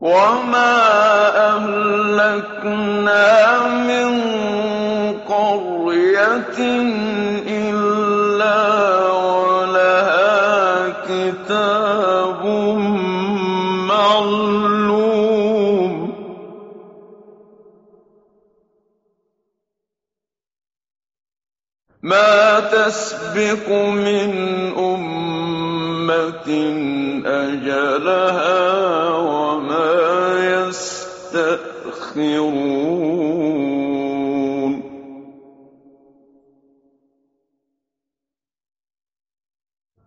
وما أهلكنا من قرية إلا ولها كتاب معلوم ما تسبق من أمة أجلها يستأخرون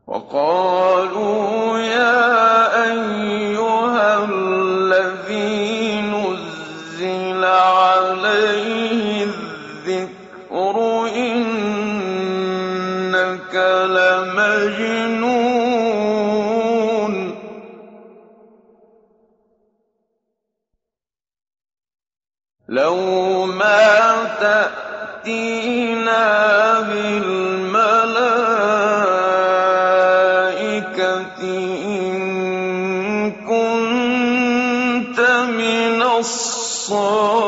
وقالوا لو ما تأتينا بالملائكة إن كنت من الصادقين.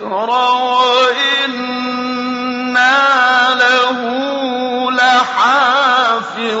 الذكر وإنا له لحافظون.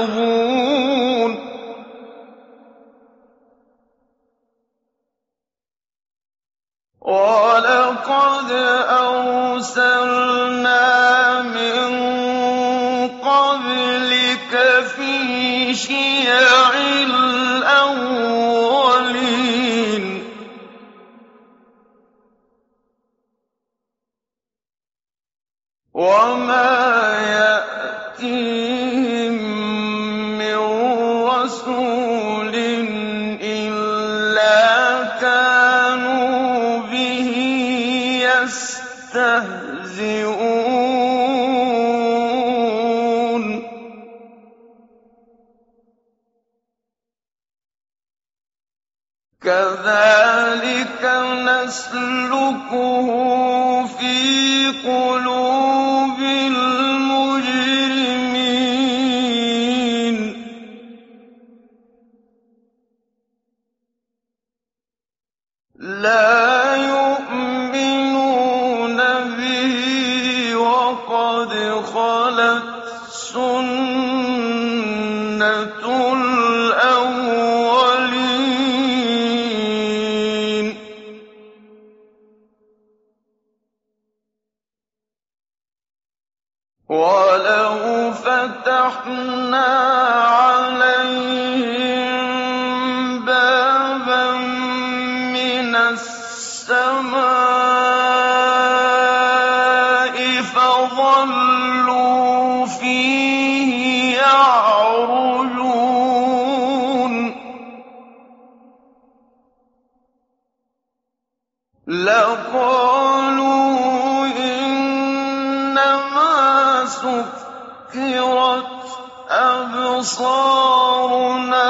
أبصارنا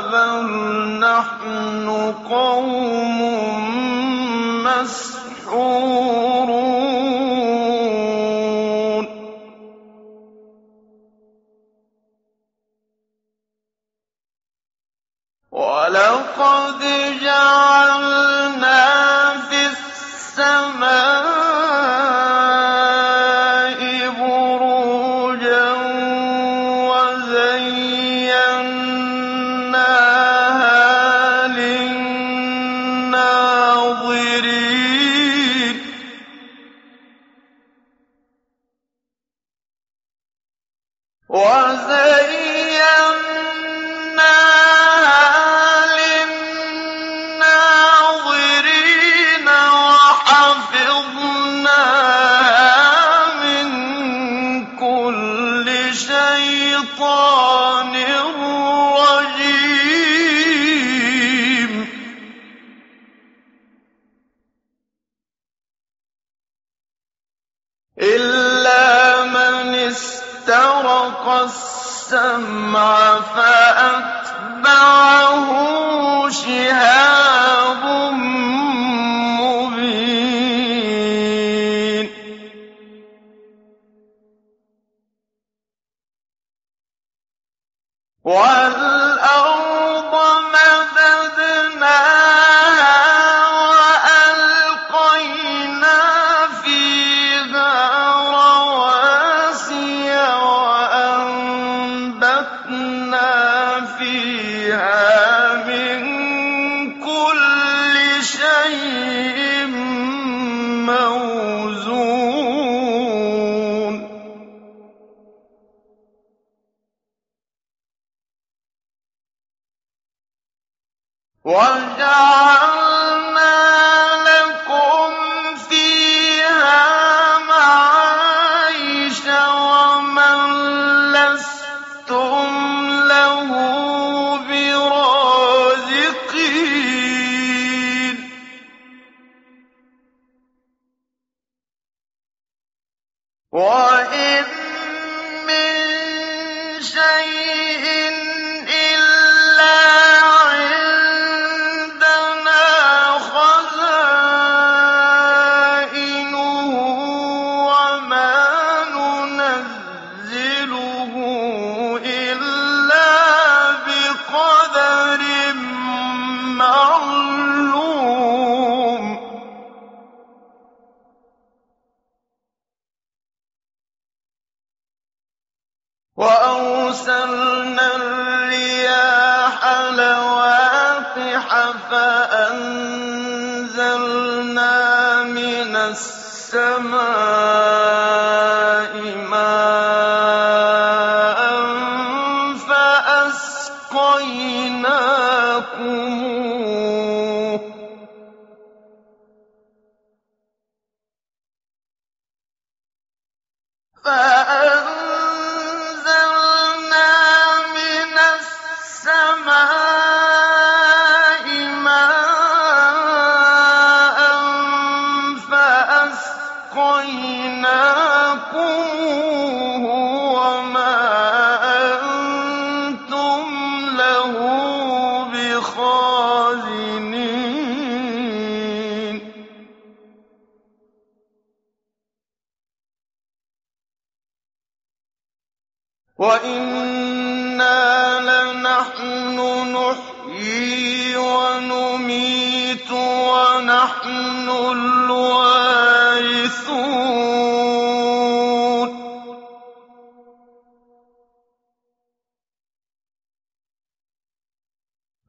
بل نحن قوم السمع فأتبعه شهاب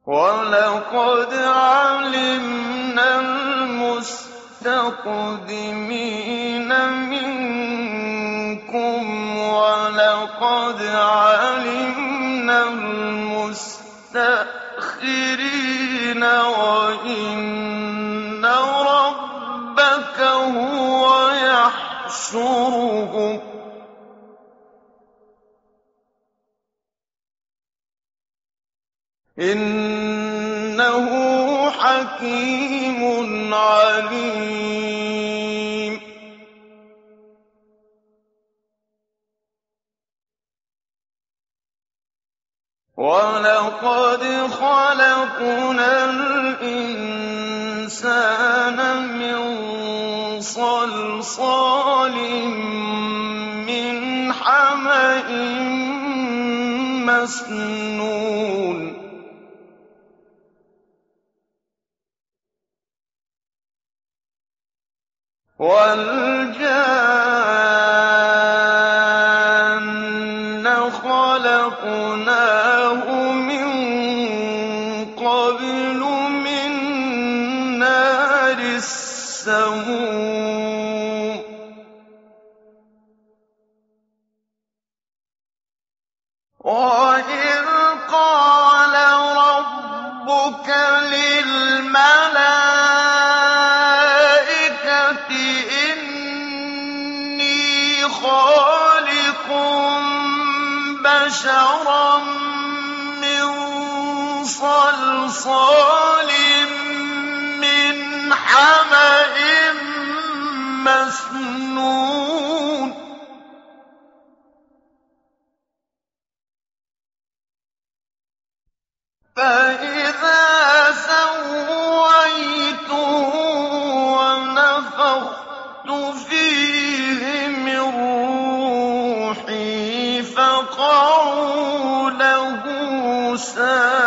وَلَقَدْ عَلِمْنَا الْمُسْتَقْدِمِينَ مِنكُمْ وَلَقَدْ عَلِمْنَا الْمُسْتَأْخِرِينَ وَإِنَّ رَبَّكَ هُوَ يَحْشُرُهُمْ إِنَّهُ حَكِيمٌ عَلِيمٌ. وَلَقَدْ خَلَقْنَا الْإِنسَانَ مِنْ صَلْصَالٍ مِنْ حَمَإٍ مَسْنُونٍ. وَالْجَانَّ صَلْصَالٍ مِّنْ حَمَإٍ مَّسْنُونٍ. فَإِذَا سَوَّيْتُهُ وَنَفَخْتُ فِيهِ مِن رُّوحِي فَقَعُوا لَهُ سَاجِدِينَ.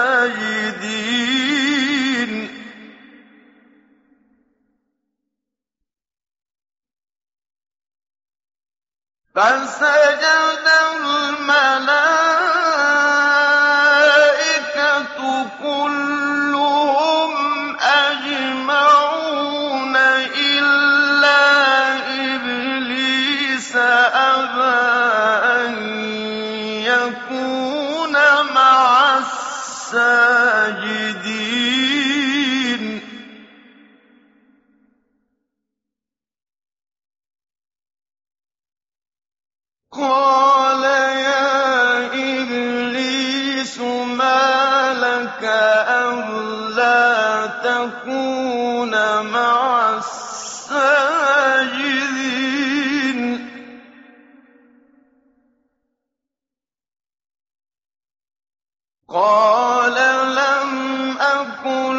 قَالَ لَمْ أَكُن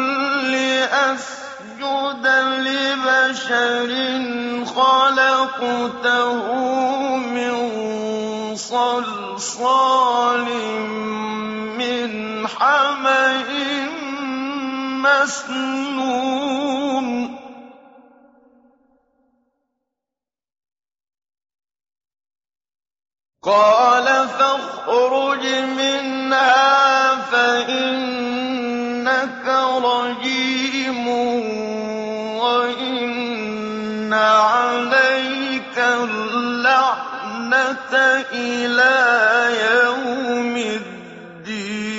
لِّأَسْجُدَ لِبَشَرٍ خَلَقْتَهُ مِن صَلْصَالٍ مِّنْ حَمَإٍ مَّسْنُونٍ. إِلَىٰ يَوْمِ الدِّينِ.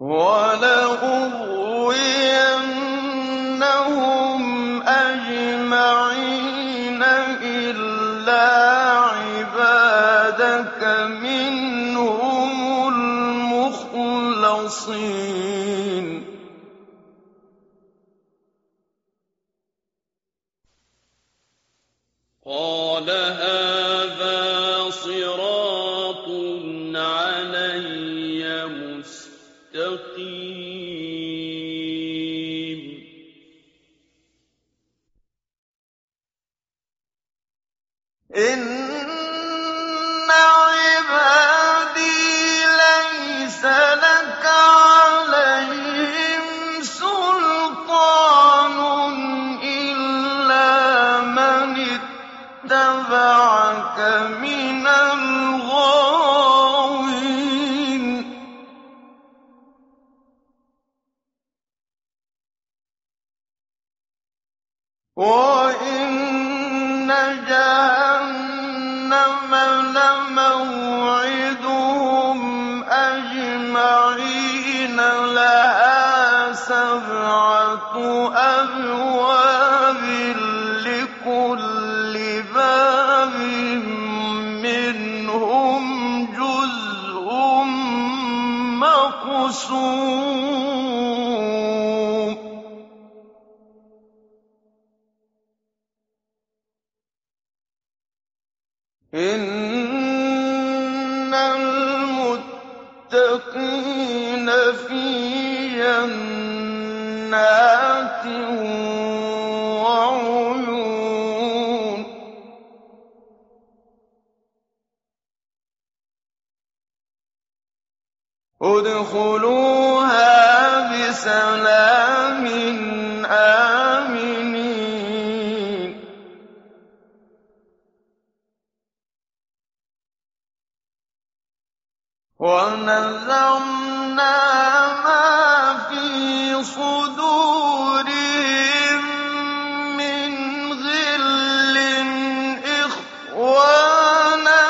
وَلَأُغْوِيَنَّهُمْ أَجْمَعِينَ إِلَّا عِبَادَكَ مِنْهُمُ الْمُخْلَصِينَ. وَإِنَّ جَهَنَّمَ لَمَوْعِدُهُمْ أَجْمَعِينَ لَهَا سَبْعَةُ أَبْوَابٍ لِّكُلِّ بَابٍ مِّنْهُمْ جُزْءٌ مَّقْسُومٌ إِنَّ الْمُتَّقِينَ فِي جَنَّاتٍ وَعُيُونٍ. ادْخُلُوهَا بِسَلَامٍ وَنَزَعْنَا مَا فِي صُدُورِهِم مِّنْ غِلٍّ إِخْوَانًا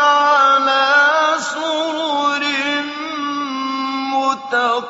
عَلَىٰ سُرُرٍ مُّتَقَابِلِينَ.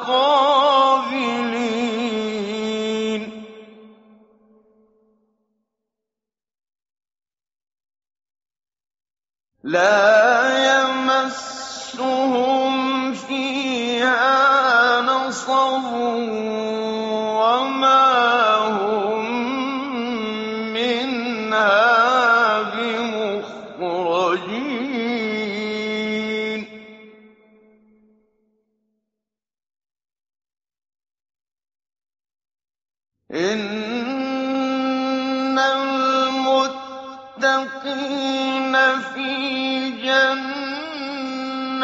جَنَّاتٍ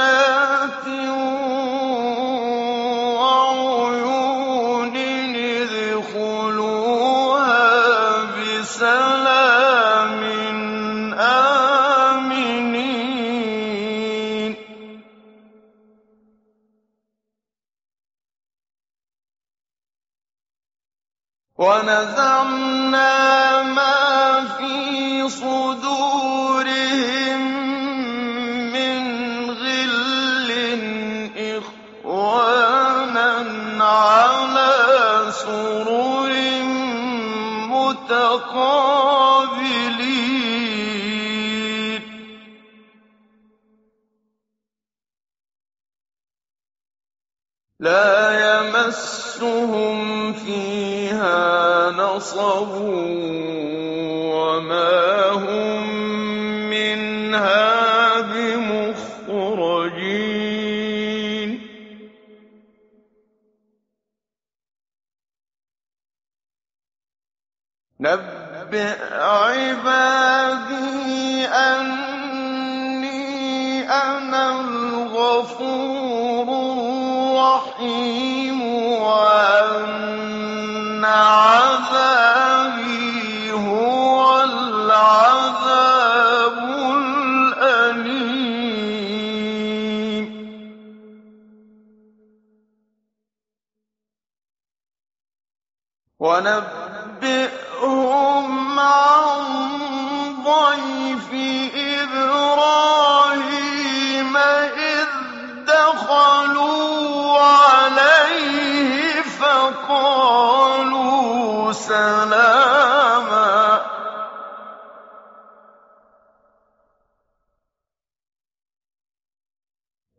نَبِّئْ عِبَادِي أَنِّي أَنَا الْغَفُورُ الرَّحِيمُ وَأَنَّ عَذَابِي هُوَ الْعَذَابُ الْأَلِيمُ. وَنَبِّئْهُمْ ضَيْفِ إِبْرَاهِيمَ إِذْ دَخَلُوا عَلَيْهِ فَقَالُوا سَلَامًا.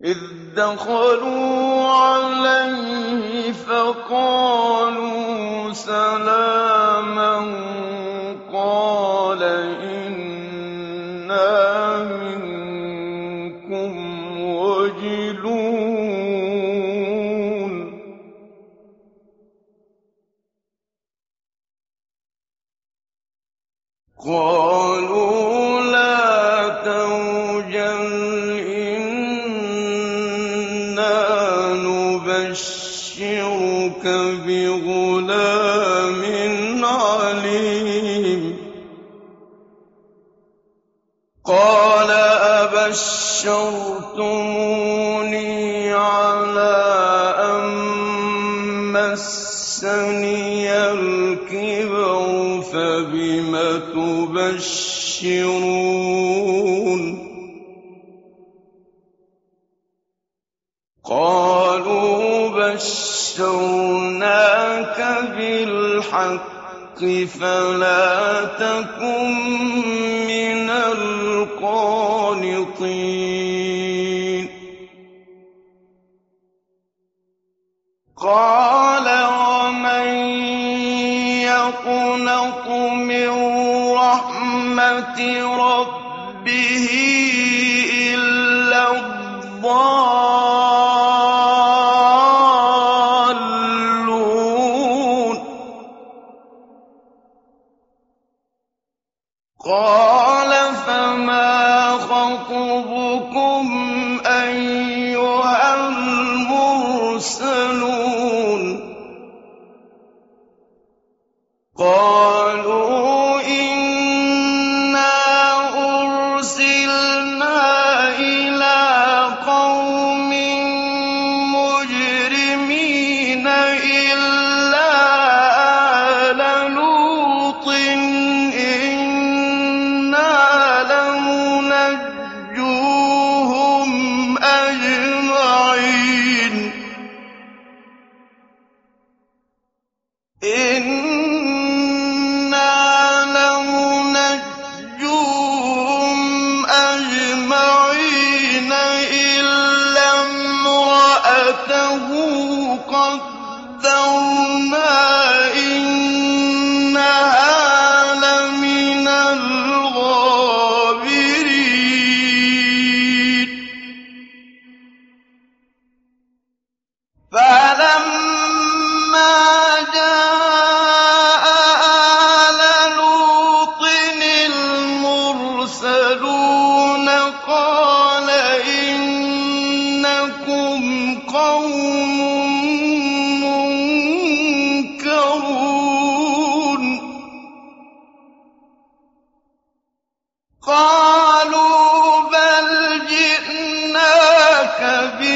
إِذْ دَخَلُوا عَلَيْهِ فَقَالُوا سَلَامًا. الحق فلا تكن من القانطين. قال ومن يقنط من رحمة ربه إلا الضالين. لك بي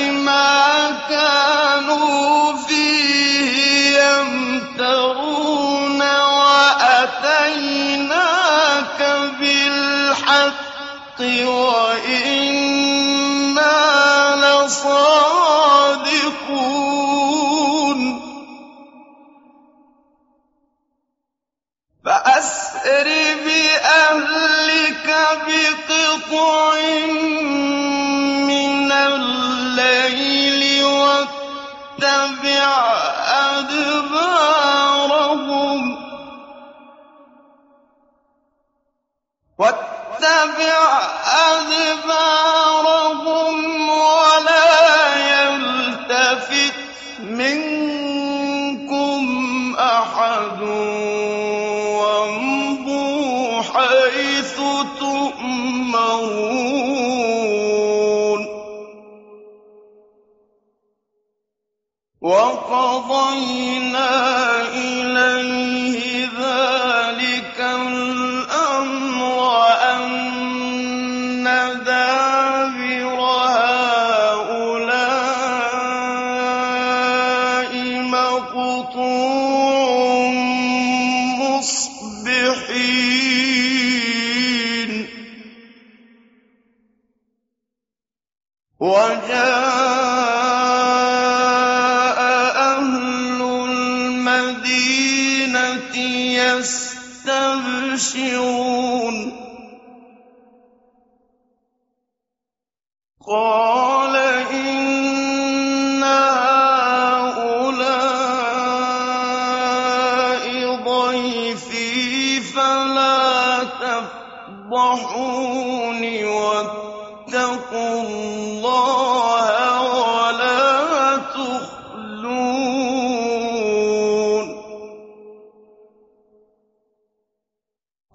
أدبارهم ولا يلتفت منكم أحد حيث تؤمرون. وقضينا إليه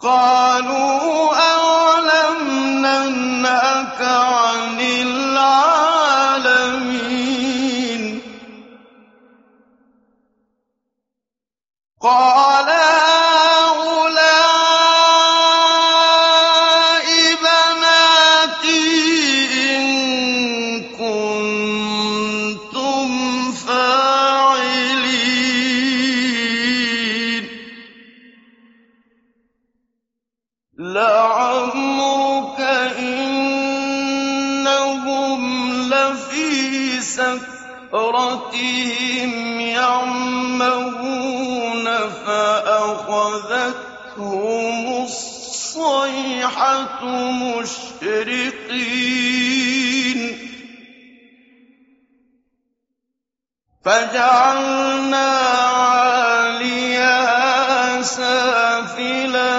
قَالُوا الصَّيْحَةُ مُشْرِقِينَ. فَجَعَلْنَا عَالِيَهَا سَافِلَهَا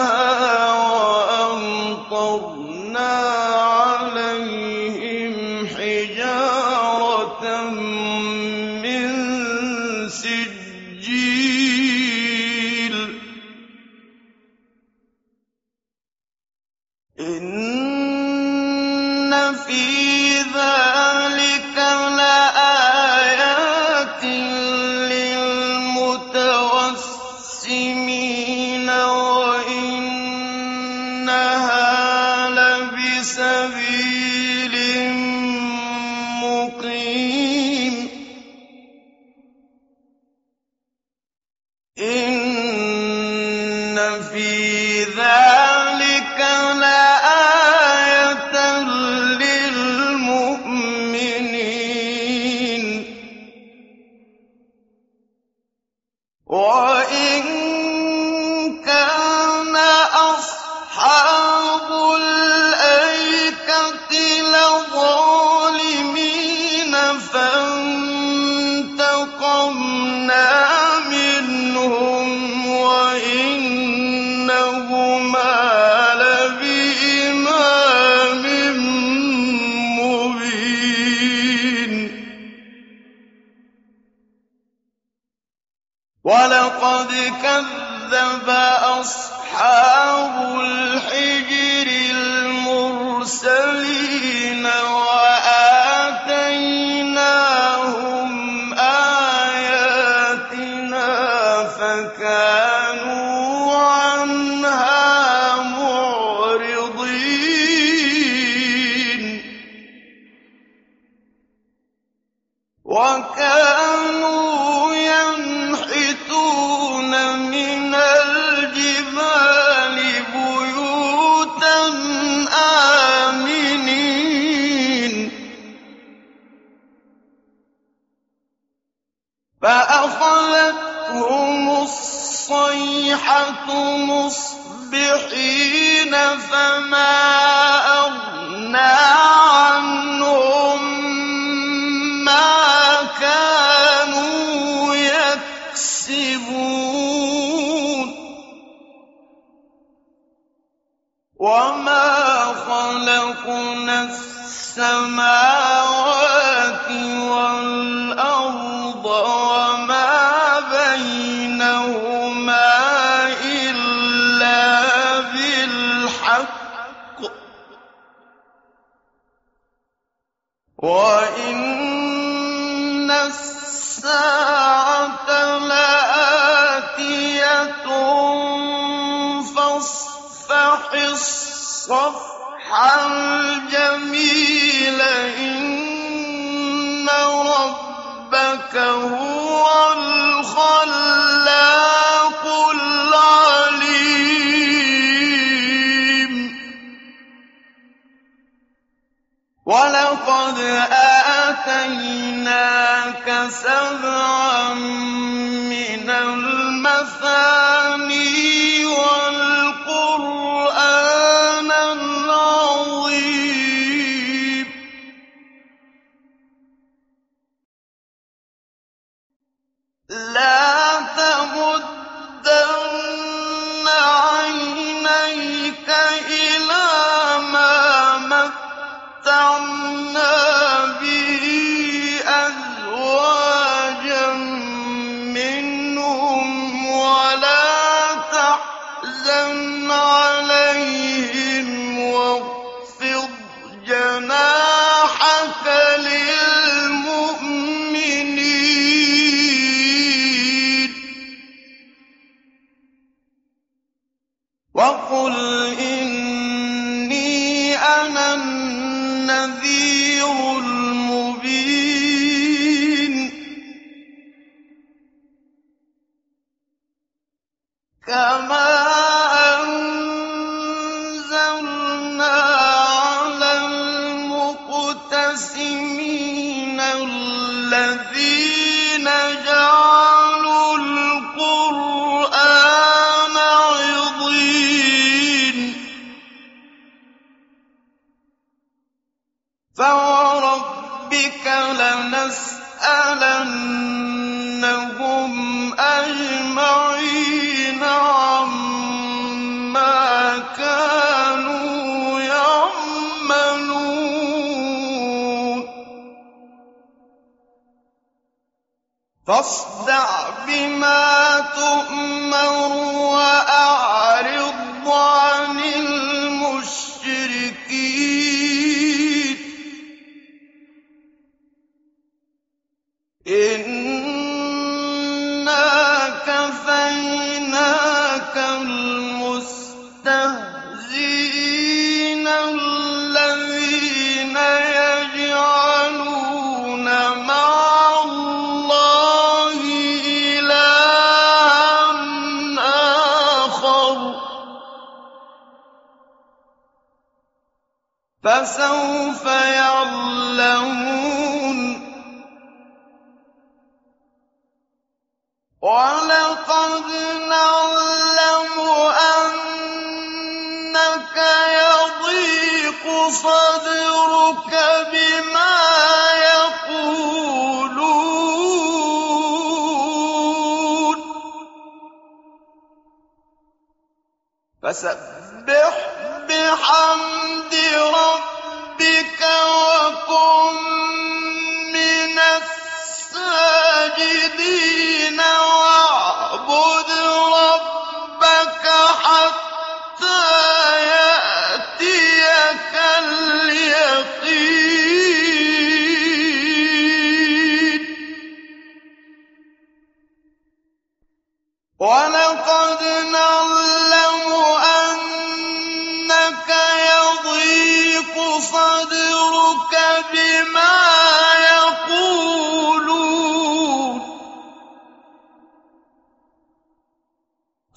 فانتقمنا منهم وإنهما لبإمام مبين. ولقد كذب أصحاب الحجر المرسلين فأخذتهم الصيحة مصبحين فما أغنى عنهم سبعا وقل الْمُشْرِكِينَ فَسَوْفَ يَعْلَمُونَ. وَلَقَدْ نَعْلَمُ أَنَّكَ يَضِيقُ صَدْرُكَ بِمَا يَقُولُونَ. فَسَبِّحْ بِحَمْدِ رَبِّكَ وَكُن